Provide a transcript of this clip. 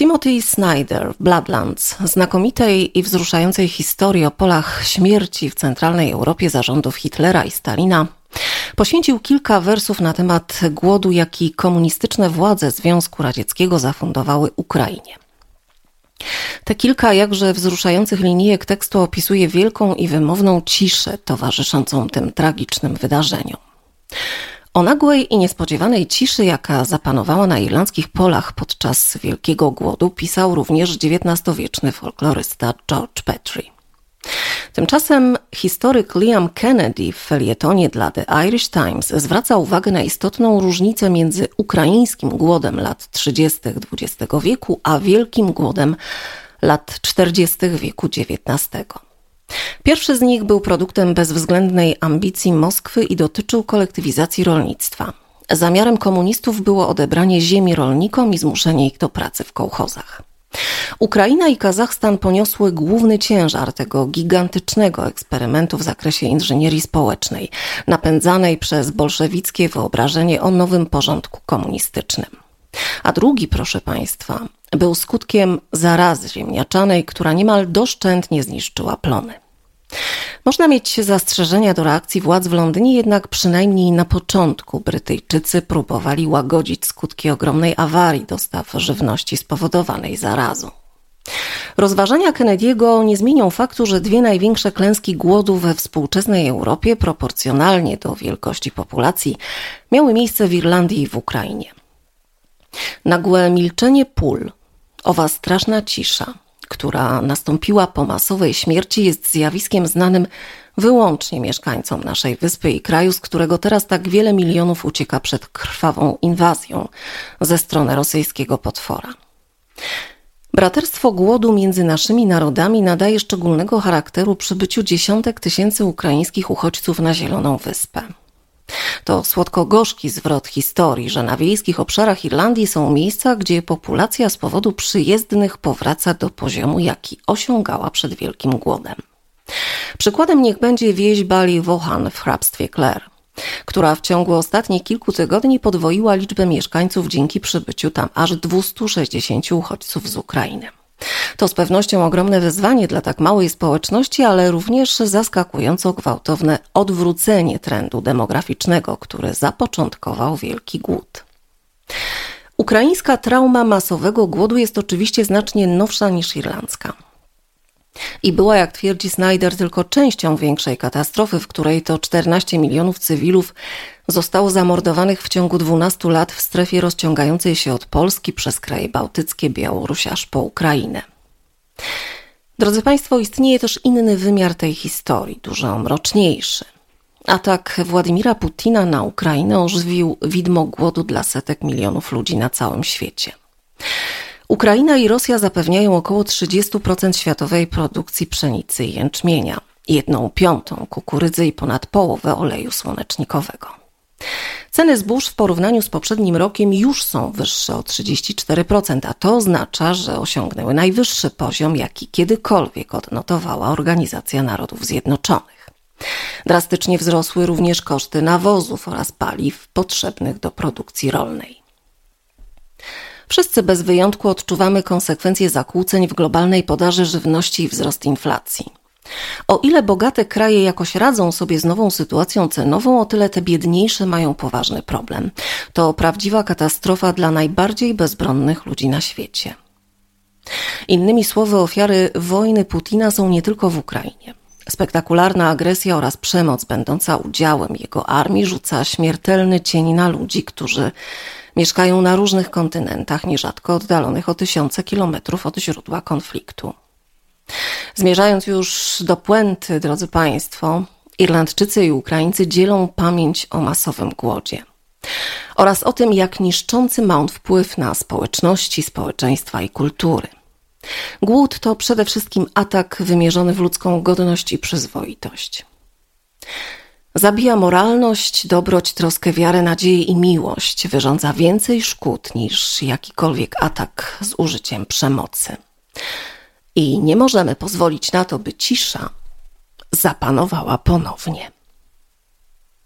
Timothy Snyder w Bloodlands, znakomitej i wzruszającej historii o polach śmierci w centralnej Europie zarządów Hitlera i Stalina, poświęcił kilka wersów na temat głodu, jaki komunistyczne władze Związku Radzieckiego zafundowały Ukrainie. Te kilka jakże wzruszających linijek tekstu opisuje wielką i wymowną ciszę towarzyszącą tym tragicznym wydarzeniom. O nagłej i niespodziewanej ciszy, jaka zapanowała na irlandzkich polach podczas Wielkiego Głodu, pisał również XIX-wieczny folklorysta George Petrie. Tymczasem historyk Liam Kennedy w felietonie dla The Irish Times zwraca uwagę na istotną różnicę między ukraińskim głodem lat 30. XX wieku a wielkim głodem lat 40. wieku XIX. Pierwszy z nich był produktem bezwzględnej ambicji Moskwy i dotyczył kolektywizacji rolnictwa. Zamiarem komunistów było odebranie ziemi rolnikom i zmuszenie ich do pracy w kołchozach. Ukraina i Kazachstan poniosły główny ciężar tego gigantycznego eksperymentu w zakresie inżynierii społecznej, napędzanej przez bolszewickie wyobrażenie o nowym porządku komunistycznym. A drugi, proszę Państwa, był skutkiem zarazy ziemniaczanej, która niemal doszczętnie zniszczyła plony. Można mieć zastrzeżenia do reakcji władz w Londynie, jednak przynajmniej na początku Brytyjczycy próbowali łagodzić skutki ogromnej awarii dostaw żywności spowodowanej zarazą. Rozważania Kennedy'ego nie zmienią faktu, że dwie największe klęski głodu we współczesnej Europie, proporcjonalnie do wielkości populacji, miały miejsce w Irlandii i w Ukrainie. Nagłe milczenie pól, owa straszna cisza, która nastąpiła po masowej śmierci, jest zjawiskiem znanym wyłącznie mieszkańcom naszej wyspy i kraju, z którego teraz tak wiele milionów ucieka przed krwawą inwazją ze strony rosyjskiego potwora. Braterstwo głodu między naszymi narodami nadaje szczególnego charakteru przybyciu dziesiątek tysięcy ukraińskich uchodźców na Zieloną Wyspę. To słodko-gorzki zwrot historii, że na wiejskich obszarach Irlandii są miejsca, gdzie populacja z powodu przyjezdnych powraca do poziomu, jaki osiągała przed Wielkim Głodem. Przykładem niech będzie wieś Bali Wohan w hrabstwie Clare, która w ciągu ostatnich kilku tygodni podwoiła liczbę mieszkańców dzięki przybyciu tam aż 260 uchodźców z Ukrainy. To z pewnością ogromne wyzwanie dla tak małej społeczności, ale również zaskakująco gwałtowne odwrócenie trendu demograficznego, który zapoczątkował Wielki Głód. Ukraińska trauma masowego głodu jest oczywiście znacznie nowsza niż irlandzka. I była, jak twierdzi Snyder, tylko częścią większej katastrofy, w której to 14 milionów cywilów zostało zamordowanych w ciągu 12 lat w strefie rozciągającej się od Polski przez kraje bałtyckie, Białoruś aż po Ukrainę. Drodzy Państwo, istnieje też inny wymiar tej historii, dużo mroczniejszy. Atak Władimira Putina na Ukrainę ożywił widmo głodu dla setek milionów ludzi na całym świecie. Ukraina i Rosja zapewniają około 30% światowej produkcji pszenicy i jęczmienia, jedną piątą kukurydzy i ponad połowę oleju słonecznikowego. Ceny zbóż w porównaniu z poprzednim rokiem już są wyższe o 34%, a to oznacza, że osiągnęły najwyższy poziom, jaki kiedykolwiek odnotowała Organizacja Narodów Zjednoczonych. Drastycznie wzrosły również koszty nawozów oraz paliw potrzebnych do produkcji rolnej. Wszyscy bez wyjątku odczuwamy konsekwencje zakłóceń w globalnej podaży żywności i wzrost inflacji. O ile bogate kraje jakoś radzą sobie z nową sytuacją cenową, o tyle te biedniejsze mają poważny problem. To prawdziwa katastrofa dla najbardziej bezbronnych ludzi na świecie. Innymi słowy, ofiary wojny Putina są nie tylko w Ukrainie. Spektakularna agresja oraz przemoc będąca udziałem jego armii rzuca śmiertelny cień na ludzi, którzy mieszkają na różnych kontynentach, nierzadko oddalonych o tysiące kilometrów od źródła konfliktu. Zmierzając już do puenty, drodzy Państwo, Irlandczycy i Ukraińcy dzielą pamięć o masowym głodzie oraz o tym, jak niszczący ma on wpływ na społeczności, społeczeństwa i kultury. Głód to przede wszystkim atak wymierzony w ludzką godność i przyzwoitość. Zabija moralność, dobroć, troskę, wiarę, nadzieję i miłość. Wyrządza więcej szkód niż jakikolwiek atak z użyciem przemocy. I nie możemy pozwolić na to, by cisza zapanowała ponownie.